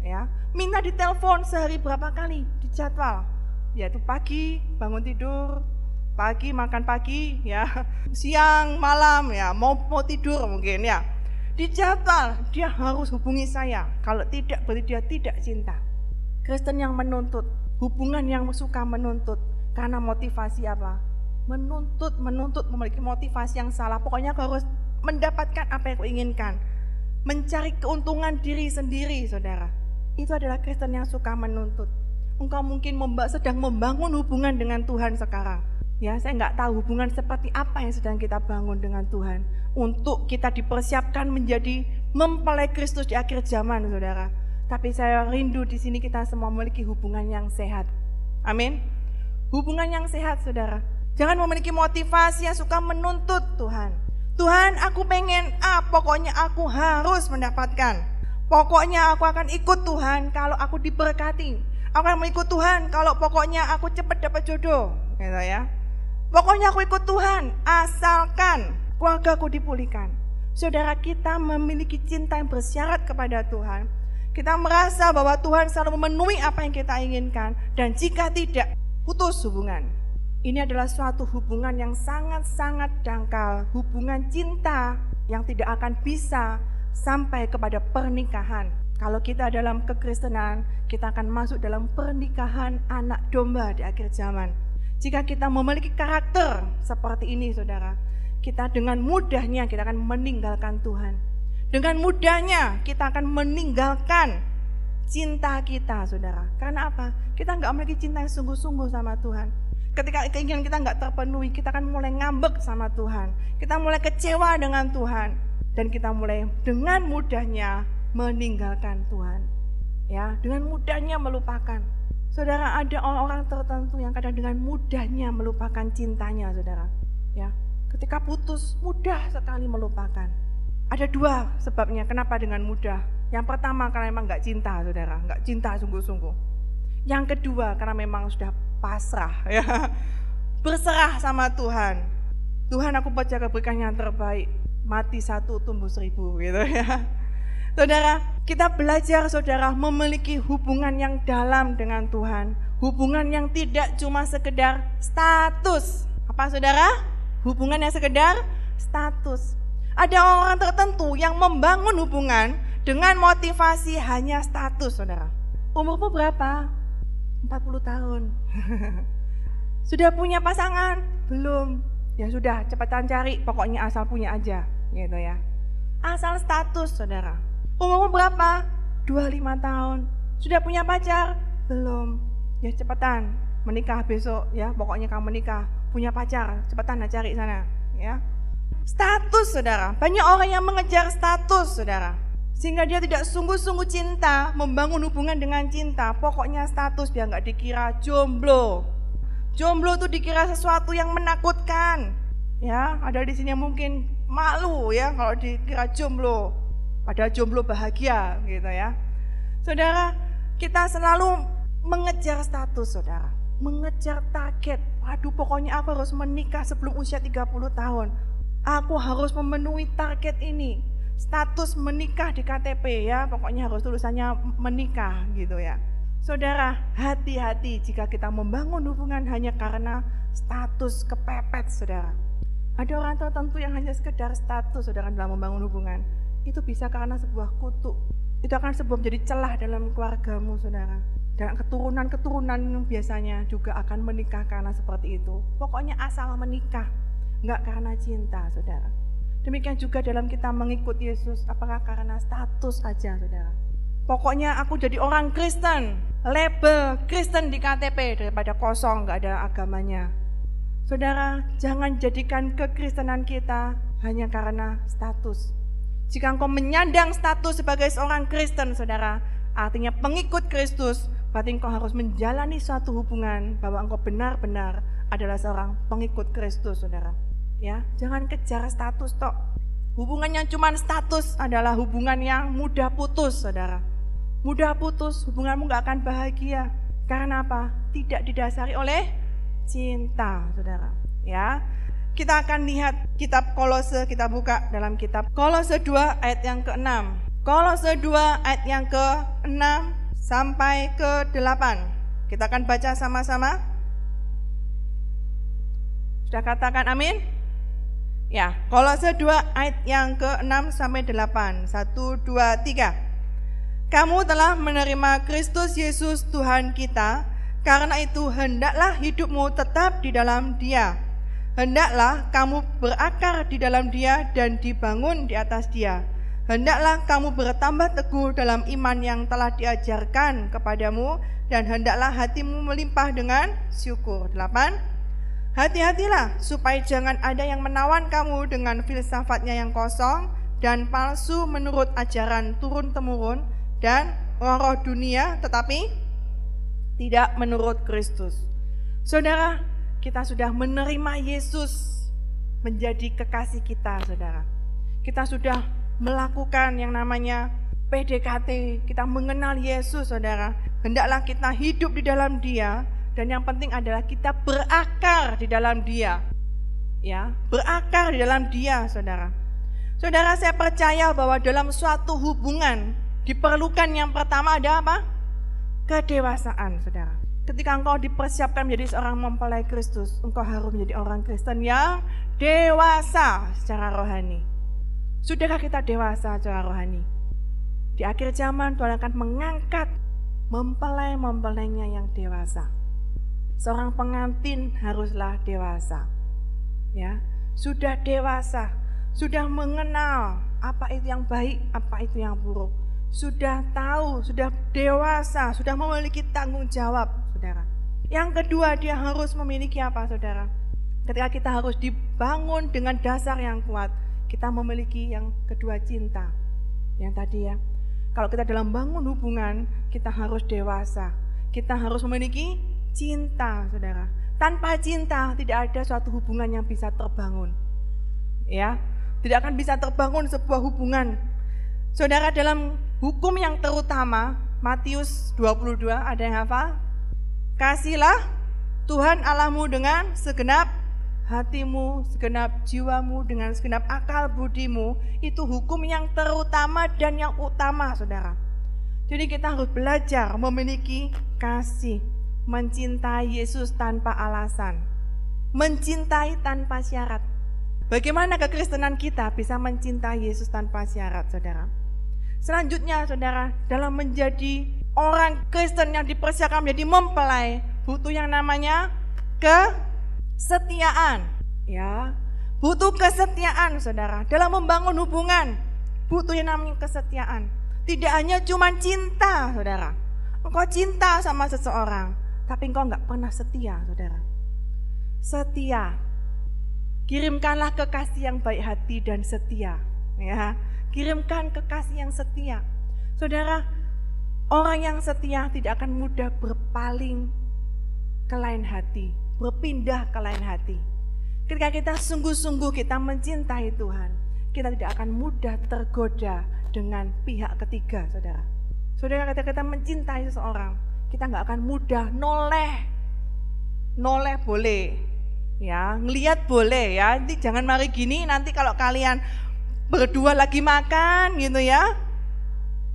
Speaker 1: Ya minta ditelepon sehari berapa kali? Di jadwal yaitu pagi bangun tidur pagi makan pagi ya. Siang malam ya. Mau mau tidur mungkin ya. Di jadwal dia harus hubungi saya. Kalau tidak berarti dia tidak cinta. Kristen yang menuntut hubungan yang suka menuntut. Karena motivasi apa? Menuntut menuntut memiliki motivasi yang salah. Pokoknya harus mendapatkan apa yang aku inginkan mencari keuntungan diri sendiri saudara itu adalah Kristen yang suka menuntut. Engkau mungkin sedang membangun hubungan dengan Tuhan sekarang. Ya, saya nggak tahu hubungan seperti apa yang sedang kita bangun dengan Tuhan untuk kita dipersiapkan menjadi mempelai Kristus di akhir zaman, saudara. Tapi saya rindu di sini kita semua memiliki hubungan yang sehat. Amin. Hubungan yang sehat, saudara. Jangan memiliki motivasi yang suka menuntut Tuhan. Tuhan, aku pengen A, pokoknya aku harus mendapatkan. Pokoknya aku akan ikut Tuhan kalau aku diberkati. Aku akan mengikut Tuhan kalau pokoknya aku cepat dapat jodoh. Gitu ya. Pokoknya aku ikut Tuhan asalkan keluargaku dipulihkan. Saudara kita memiliki cinta yang bersyarat kepada Tuhan. Kita merasa bahwa Tuhan selalu memenuhi apa yang kita inginkan. Dan jika tidak, putus hubungan. Ini adalah suatu hubungan yang sangat-sangat dangkal. Hubungan cinta yang tidak akan bisa sampai kepada pernikahan. Kalau kita dalam kekristenan, kita akan masuk dalam pernikahan anak domba di akhir zaman. Jika kita memiliki karakter seperti ini, saudara, kita dengan mudahnya kita akan meninggalkan Tuhan. Dengan mudahnya kita akan meninggalkan cinta kita, saudara. Karena apa? Kita nggak memiliki cinta yang sungguh-sungguh sama Tuhan. Ketika keinginan kita nggak terpenuhi, kita akan mulai ngambek sama Tuhan. Kita mulai kecewa dengan Tuhan dan kita mulai dengan mudahnya meninggalkan Tuhan. Ya, dengan mudahnya melupakan. Saudara, ada orang-orang tertentu yang kadang dengan mudahnya melupakan cintanya, Saudara. Ya, ketika putus mudah sekali melupakan. Ada dua sebabnya kenapa dengan mudah. Yang pertama karena memang nggak cinta, Saudara, nggak cinta sungguh-sungguh. Yang kedua karena memang sudah pasrah, [LAUGHS] ya, berserah sama Tuhan. Tuhan aku percaya keberikan yang terbaik mati satu tumbuh seribu gitu ya. Saudara, kita belajar saudara memiliki hubungan yang dalam dengan Tuhan. Hubungan yang tidak cuma sekedar status. Apa saudara? Hubungan yang sekedar status. Ada orang tertentu yang membangun hubungan dengan motivasi hanya status saudara. Umurmu berapa? 40 tahun. [LAUGHS] Sudah punya pasangan? Belum. Ya sudah, cepatan cari, pokoknya asal punya aja gitu ya. Asal status saudara. Umurmu berapa? 25 tahun. Sudah punya pacar? Belum. Ya cepetan menikah besok ya. Pokoknya kamu menikah, punya pacar, cepetan nah cari sana ya. Status saudara. Banyak orang yang mengejar status saudara. Sehingga dia tidak sungguh-sungguh cinta, membangun hubungan dengan cinta. Pokoknya status biar nggak dikira jomblo. Jomblo itu dikira sesuatu yang menakutkan. Ya, ada di sini yang mungkin malu ya kalau dikira jomblo. Padahal jomblo bahagia gitu ya. Saudara, kita selalu mengejar status saudara. Mengejar target. Waduh pokoknya aku harus menikah sebelum usia 30 tahun. Aku harus memenuhi target ini. Status menikah di KTP ya, pokoknya harus tulisannya menikah gitu ya. Saudara, hati-hati jika kita membangun hubungan hanya karena status kepepet, saudara. Ada orang tertentu yang hanya sekedar status, saudara, dalam membangun hubungan. Itu bisa karena sebuah kutuk. Itu akan sebuah menjadi celah dalam keluargamu, saudara. Dan keturunan-keturunan biasanya juga akan menikah karena seperti itu. Pokoknya asal menikah, nggak karena cinta, saudara. Demikian juga dalam kita mengikut Yesus, apakah karena status saja, saudara. Pokoknya aku jadi orang Kristen, label Kristen di KTP daripada kosong, nggak ada agamanya. Saudara, jangan jadikan kekristenan kita hanya karena status. Jika engkau menyandang status sebagai seorang Kristen, saudara, artinya pengikut Kristus, berarti engkau harus menjalani suatu hubungan bahwa engkau benar-benar adalah seorang pengikut Kristus, saudara. Ya, jangan kejar status tok. Hubungan yang cuma status adalah hubungan yang mudah putus, saudara. Mudah putus, hubunganmu gak akan bahagia. Karena apa? Tidak didasari oleh cinta, saudara. Ya, kita akan lihat kitab Kolose, kita buka dalam kitab Kolose 2 ayat yang ke-6. Kolose 2 ayat yang ke-6 sampai ke-8. Kita akan baca sama-sama. Sudah katakan amin? Ya, Kolose 2 ayat yang ke-6 sampai 8. 1 2 3. Kamu telah menerima Kristus Yesus Tuhan kita, karena itu hendaklah hidupmu tetap di dalam Dia. Hendaklah kamu berakar di dalam Dia dan dibangun di atas Dia Hendaklah kamu bertambah teguh dalam iman yang telah diajarkan kepadamu dan hendaklah hatimu melimpah dengan syukur. 8. Hati-hatilah supaya jangan ada yang menawan kamu dengan filsafatnya yang kosong dan palsu menurut ajaran turun-temurun dan roh-roh dunia tetapi tidak menurut Kristus. Saudara, kita sudah menerima Yesus menjadi kekasih kita, saudara. Kita sudah melakukan yang namanya PDKT, kita mengenal Yesus saudara. Hendaklah kita hidup di dalam dia dan yang penting adalah kita berakar di dalam dia. Ya, berakar di dalam dia saudara. Saudara saya percaya bahwa dalam suatu hubungan diperlukan yang pertama ada apa? Kedewasaan saudara. Ketika engkau dipersiapkan menjadi seorang mempelai Kristus, engkau harus menjadi orang Kristen yang dewasa secara rohani. Sudahkah kita dewasa secara rohani? Di akhir zaman Tuhan akan mengangkat mempelai-mempelainya yang dewasa. Seorang pengantin haruslah dewasa. Ya, sudah dewasa, sudah mengenal apa itu yang baik, apa itu yang buruk. Sudah tahu, sudah dewasa, sudah memiliki tanggung jawab, Saudara. Yang kedua, dia harus memiliki apa, Saudara? Ketika kita harus dibangun dengan dasar yang kuat, kita memiliki yang kedua cinta. Yang tadi ya, kalau kita dalam bangun hubungan, kita harus dewasa. Kita harus memiliki cinta, saudara. Tanpa cinta tidak ada suatu hubungan yang bisa terbangun. Ya, tidak akan bisa terbangun sebuah hubungan. Saudara dalam hukum yang terutama, Matius 22 ada yang hafal? Kasihlah Tuhan Allahmu dengan segenap hatimu, segenap jiwamu, dengan segenap akal budimu, itu hukum yang terutama dan yang utama, saudara. Jadi kita harus belajar memiliki kasih, mencintai Yesus tanpa alasan, mencintai tanpa syarat. Bagaimana kekristenan kita bisa mencintai Yesus tanpa syarat, saudara? Selanjutnya, saudara, dalam menjadi orang Kristen yang dipersiapkan menjadi mempelai, butuh yang namanya ke kesetiaan, ya. Butuh kesetiaan, Saudara. Dalam membangun hubungan, butuh yang namanya kesetiaan. Tidak hanya cuma cinta, Saudara. Engkau cinta sama seseorang, tapi engkau nggak pernah setia, Saudara. Setia. Kirimkanlah kekasih yang baik hati dan setia, ya. Kirimkan kekasih yang setia. Saudara, orang yang setia tidak akan mudah berpaling ke lain hati, berpindah ke lain hati. Ketika kita sungguh-sungguh kita mencintai Tuhan, kita tidak akan mudah tergoda dengan pihak ketiga, saudara. Saudara, ketika kita mencintai seseorang, kita nggak akan mudah noleh. Noleh boleh, Ya, ngelihat boleh ya. Nanti jangan mari gini nanti kalau kalian berdua lagi makan gitu ya.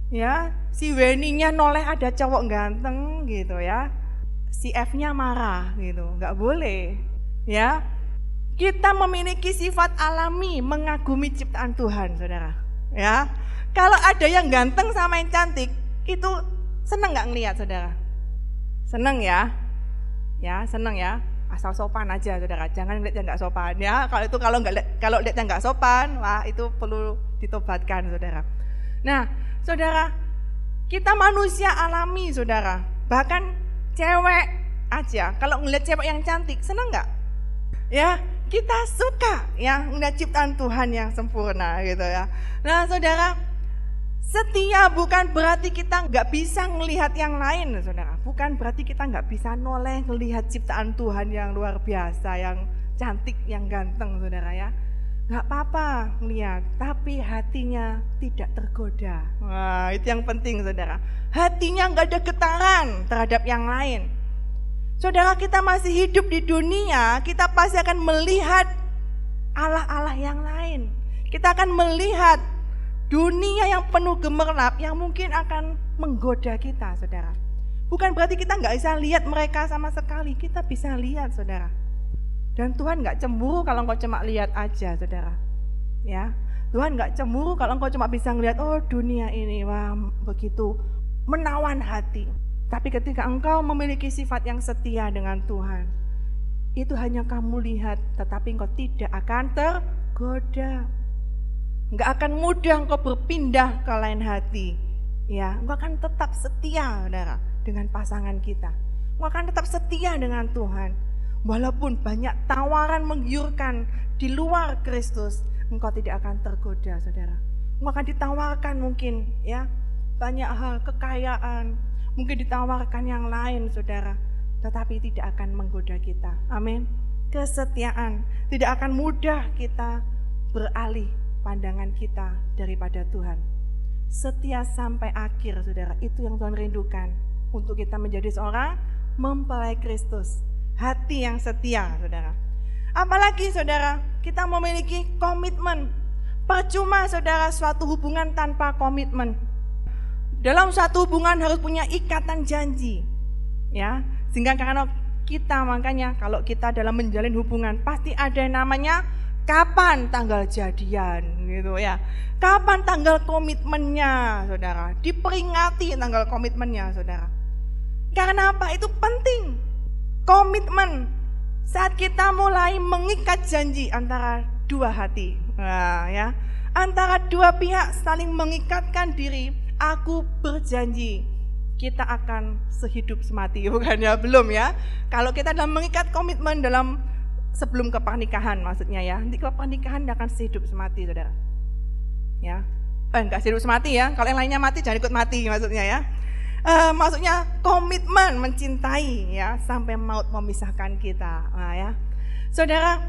Speaker 1: Ya, si Weni-nya noleh ada cowok ganteng gitu ya. Si F-nya marah gitu. nggak boleh. Ya. Kita memiliki sifat alami mengagumi ciptaan Tuhan, Saudara. Ya. Kalau ada yang ganteng sama yang cantik, itu seneng nggak ngelihat, Saudara? Seneng ya? Ya, seneng ya. Asal sopan aja saudara. Jangan lihat yang nggak sopan. Ya kalau itu kalau nggak kalau lihat yang nggak sopan wah itu perlu ditobatkan saudara. Nah saudara kita manusia alami saudara. Bahkan cewek aja kalau ngeliat cewek yang cantik seneng nggak? Ya kita suka ya ngeliat ciptaan Tuhan yang sempurna gitu ya. Nah saudara Setia bukan berarti kita nggak bisa melihat yang lain, saudara. Bukan berarti kita nggak bisa noleh melihat ciptaan Tuhan yang luar biasa, yang cantik, yang ganteng, saudara ya. Nggak apa-apa melihat, tapi hatinya tidak tergoda. Wah, itu yang penting, saudara. Hatinya nggak ada getaran terhadap yang lain. Saudara kita masih hidup di dunia, kita pasti akan melihat Allah-Allah yang lain. Kita akan melihat dunia yang penuh gemerlap yang mungkin akan menggoda kita, saudara. Bukan berarti kita nggak bisa lihat mereka sama sekali, kita bisa lihat, saudara. Dan Tuhan nggak cemburu kalau engkau cuma lihat aja, saudara. Ya, Tuhan nggak cemburu kalau engkau cuma bisa ngelihat, oh dunia ini wah begitu menawan hati. Tapi ketika engkau memiliki sifat yang setia dengan Tuhan, itu hanya kamu lihat, tetapi engkau tidak akan tergoda. Enggak akan mudah engkau berpindah ke lain hati. Ya, engkau akan tetap setia, saudara, dengan pasangan kita. Engkau akan tetap setia dengan Tuhan. Walaupun banyak tawaran menggiurkan di luar Kristus, engkau tidak akan tergoda, saudara. Engkau akan ditawarkan mungkin, ya, banyak hal kekayaan, mungkin ditawarkan yang lain, saudara, tetapi tidak akan menggoda kita. Amin. Kesetiaan tidak akan mudah kita beralih pandangan kita daripada Tuhan. Setia sampai akhir, saudara, itu yang Tuhan rindukan untuk kita menjadi seorang mempelai Kristus. Hati yang setia, saudara. Apalagi, saudara, kita memiliki komitmen. Percuma, saudara, suatu hubungan tanpa komitmen. Dalam suatu hubungan harus punya ikatan janji, ya. Sehingga karena kita makanya kalau kita dalam menjalin hubungan pasti ada yang namanya kapan tanggal jadian gitu ya. Kapan tanggal komitmennya, Saudara? Diperingati tanggal komitmennya, Saudara. Karena apa? Itu penting. Komitmen saat kita mulai mengikat janji antara dua hati. Nah, ya. Antara dua pihak saling mengikatkan diri, aku berjanji kita akan sehidup semati, [LAUGHS] bukan ya? Belum ya. Kalau kita dalam mengikat komitmen dalam sebelum ke pernikahan maksudnya ya. Nanti ke pernikahan akan sehidup semati, saudara. Ya, eh, enggak sehidup semati ya. Kalau yang lainnya mati jangan ikut mati maksudnya ya. Uh, maksudnya komitmen mencintai ya sampai maut memisahkan kita. Nah, ya. Saudara,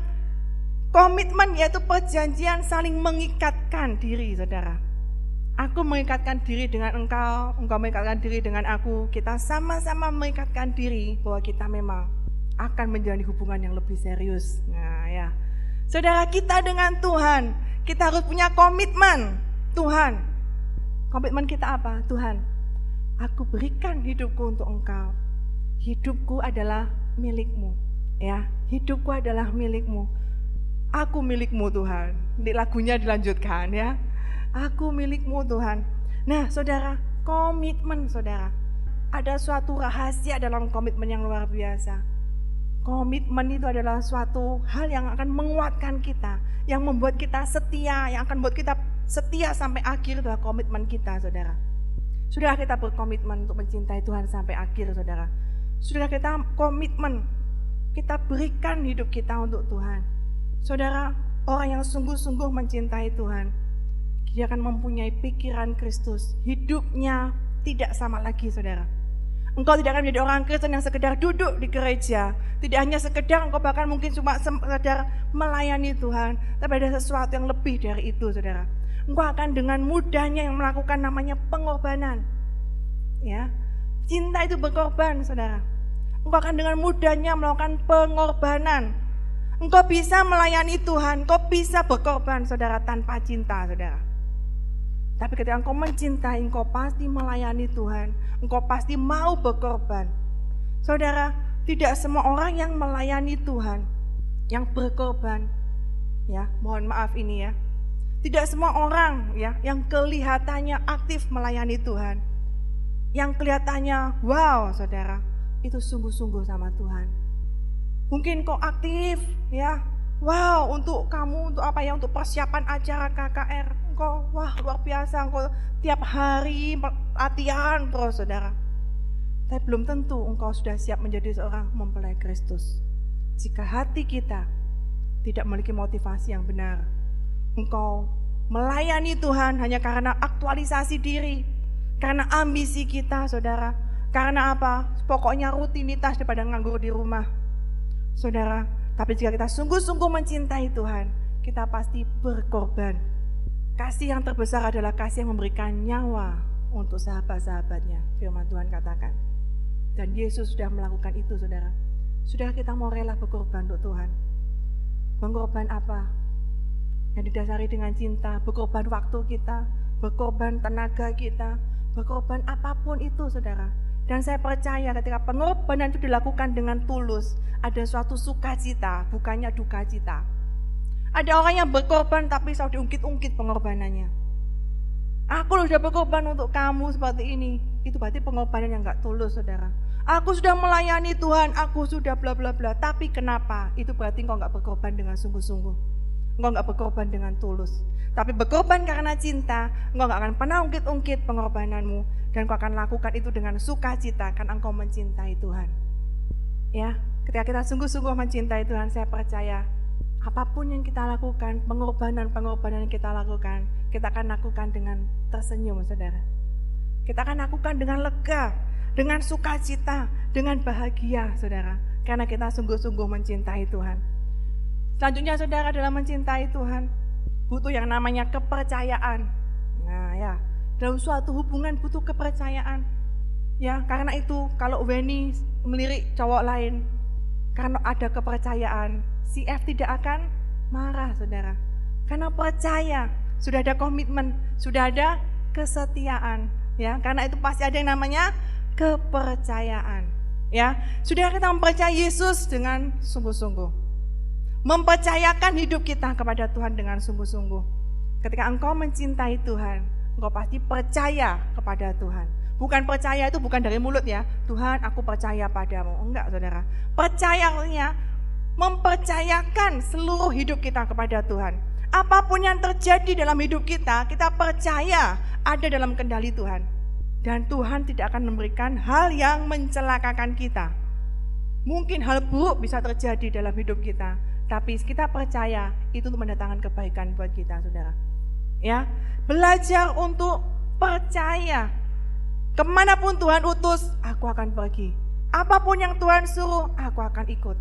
Speaker 1: komitmen yaitu perjanjian saling mengikatkan diri, saudara. Aku mengikatkan diri dengan engkau, engkau mengikatkan diri dengan aku. Kita sama-sama mengikatkan diri bahwa kita memang akan menjalani hubungan yang lebih serius. Nah, ya. Saudara kita dengan Tuhan, kita harus punya komitmen. Tuhan, komitmen kita apa? Tuhan, aku berikan hidupku untuk Engkau. Hidupku adalah milikmu. Ya, hidupku adalah milikmu. Aku milikmu Tuhan. Di lagunya dilanjutkan ya. Aku milikmu Tuhan. Nah, saudara, komitmen saudara. Ada suatu rahasia dalam komitmen yang luar biasa Komitmen itu adalah suatu hal yang akan menguatkan kita, yang membuat kita setia, yang akan membuat kita setia sampai akhir adalah komitmen kita, saudara. Sudah kita berkomitmen untuk mencintai Tuhan sampai akhir, saudara. Sudah kita komitmen, kita berikan hidup kita untuk Tuhan. Saudara, orang yang sungguh-sungguh mencintai Tuhan, dia akan mempunyai pikiran Kristus. Hidupnya tidak sama lagi, saudara Engkau tidak akan menjadi orang Kristen yang sekedar duduk di gereja. Tidak hanya sekedar engkau bahkan mungkin cuma sekedar melayani Tuhan. Tapi ada sesuatu yang lebih dari itu saudara. Engkau akan dengan mudahnya yang melakukan namanya pengorbanan. Ya, Cinta itu berkorban saudara. Engkau akan dengan mudahnya melakukan pengorbanan. Engkau bisa melayani Tuhan, engkau bisa berkorban saudara tanpa cinta saudara. Tapi ketika engkau mencintai, engkau pasti melayani Tuhan, engkau pasti mau berkorban. Saudara, tidak semua orang yang melayani Tuhan, yang berkorban, ya mohon maaf ini ya. Tidak semua orang ya yang kelihatannya aktif melayani Tuhan, yang kelihatannya wow saudara, itu sungguh-sungguh sama Tuhan Mungkin kau aktif ya. Wow, untuk kamu untuk apa ya? Untuk persiapan acara KKR. Engkau wah luar biasa engkau tiap hari latihan terus Saudara. Tapi belum tentu engkau sudah siap menjadi seorang mempelai Kristus. Jika hati kita tidak memiliki motivasi yang benar, engkau melayani Tuhan hanya karena aktualisasi diri, karena ambisi kita, saudara. Karena apa? Pokoknya rutinitas daripada nganggur di rumah. Saudara, tapi jika kita sungguh-sungguh mencintai Tuhan, kita pasti berkorban. Kasih yang terbesar adalah kasih yang memberikan nyawa untuk sahabat-sahabatnya. Firman Tuhan katakan. Dan Yesus sudah melakukan itu, saudara. Sudah kita mau rela berkorban untuk Tuhan. Berkorban apa? Yang didasari dengan cinta, berkorban waktu kita, berkorban tenaga kita, berkorban apa pun itu, saudara dan saya percaya ketika pengorbanan itu dilakukan dengan tulus, ada suatu sukacita, bukannya duka cita. Ada orang yang berkorban tapi selalu diungkit-ungkit pengorbanannya. Aku sudah berkorban untuk kamu seperti ini. Itu berarti pengorbanan yang gak tulus, saudara. Aku sudah melayani Tuhan, aku sudah bla bla bla. Tapi kenapa? Itu berarti engkau gak berkorban dengan sungguh-sungguh. Engkau gak berkorban dengan tulus. Tapi berkorban karena cinta, engkau gak akan pernah ungkit-ungkit pengorbananmu dan kau akan lakukan itu dengan sukacita karena engkau mencintai Tuhan. Ya, ketika kita sungguh-sungguh mencintai Tuhan, saya percaya apa pun yang kita lakukan, pengorbanan-pengorbanan yang kita lakukan, kita akan lakukan dengan tersenyum, saudara. Kita akan lakukan dengan lega, dengan sukacita, dengan bahagia, saudara. Karena kita sungguh-sungguh mencintai Tuhan. Selanjutnya, saudara, dalam mencintai Tuhan, butuh yang namanya kepercayaan. Nah, ya, dalam suatu hubungan butuh kepercayaan. Ya, karena itu kalau Weni melirik cowok lain, karena ada kepercayaan, si F tidak akan marah, saudara. Karena percaya, sudah ada komitmen, sudah ada kesetiaan. Ya, karena itu pasti ada yang namanya kepercayaan. Ya, sudah kita mempercayai Yesus dengan sungguh-sungguh. Mempercayakan hidup kita kepada Tuhan dengan sungguh-sungguh. Ketika engkau mencintai Tuhan, engkau pasti percaya kepada Tuhan. Bukan percaya itu bukan dari mulut ya. Tuhan aku percaya padamu. Enggak saudara. Percayanya mempercayakan seluruh hidup kita kepada Tuhan. Apa pun yang terjadi dalam hidup kita, kita percaya ada dalam kendali Tuhan. Dan Tuhan tidak akan memberikan hal yang mencelakakan kita. Mungkin hal buruk bisa terjadi dalam hidup kita, tapi kita percaya itu untuk mendatangkan kebaikan buat kita, saudara. Ya, Belajar untuk percaya. Ke mana pun Tuhan utus, aku akan pergi. Apa pun yang Tuhan suruh, aku akan ikut.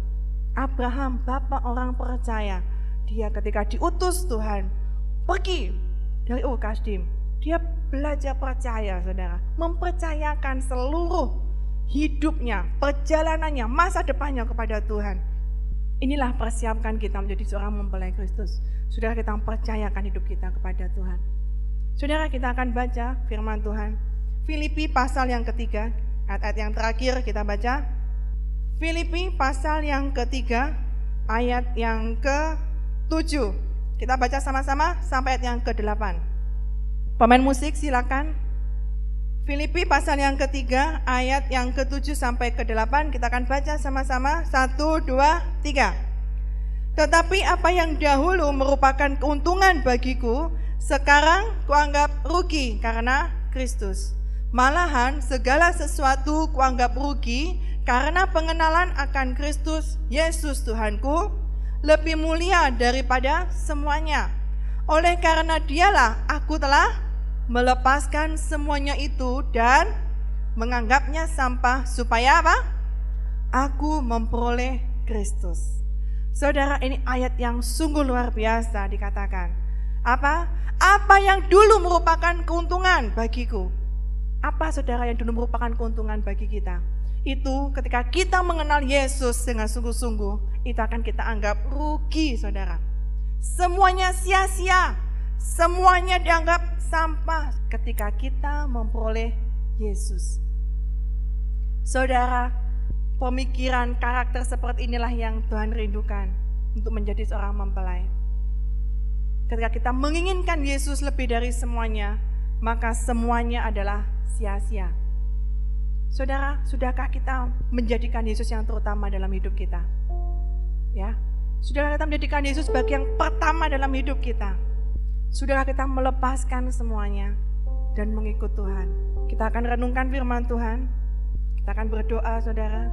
Speaker 1: Abraham, bapak orang percaya. Dia ketika diutus Tuhan, pergi dari Ur. Dia belajar percaya, saudara. Mempercayakan seluruh hidupnya, perjalanannya, masa depannya kepada Tuhan. Inilah persiapkan kita menjadi seorang mempelai Kristus. Sudah kita mempercayakan hidup kita kepada Tuhan. Saudara kita akan baca firman Tuhan. Filipi pasal yang ketiga, ayat-ayat yang terakhir kita baca. Filipi pasal yang ketiga, ayat yang ke-7. Kita baca sama-sama sampai ayat yang ke-8. Pemain musik silakan. Filipi pasal yang ketiga, ayat yang ke-7 sampai ke-8. Kita akan baca sama-sama. Satu, dua, tiga. Tetapi apa yang dahulu merupakan keuntungan bagiku, sekarang kuanggap rugi karena Kristus. Malahan segala sesuatu kuanggap rugi karena pengenalan akan Kristus Yesus Tuhanku lebih mulia daripada semuanya. Oleh karena dialah aku telah melepaskan semuanya itu dan menganggapnya sampah supaya apa? Aku memperoleh Kristus. Saudara, ini ayat yang sungguh luar biasa dikatakan. Apa? Apa yang dulu merupakan keuntungan bagiku? Apa saudara yang dulu merupakan keuntungan bagi kita? Itu ketika kita mengenal Yesus dengan sungguh-sungguh, itu akan kita anggap rugi, saudara. Semuanya sia-sia, semuanya dianggap sampah ketika kita memperoleh Yesus. Saudara, pemikiran karakter seperti inilah yang Tuhan rindukan untuk menjadi seorang mempelai. Ketika kita menginginkan Yesus lebih dari semuanya, maka semuanya adalah sia-sia. Saudara, sudahkah kita menjadikan Yesus yang terutama dalam hidup kita? Ya, sudahkah kita menjadikan Yesus sebagai yang pertama dalam hidup kita? Sudahkah kita melepaskan semuanya dan mengikut Tuhan? Kita akan renungkan firman Tuhan. Kita akan berdoa, saudara.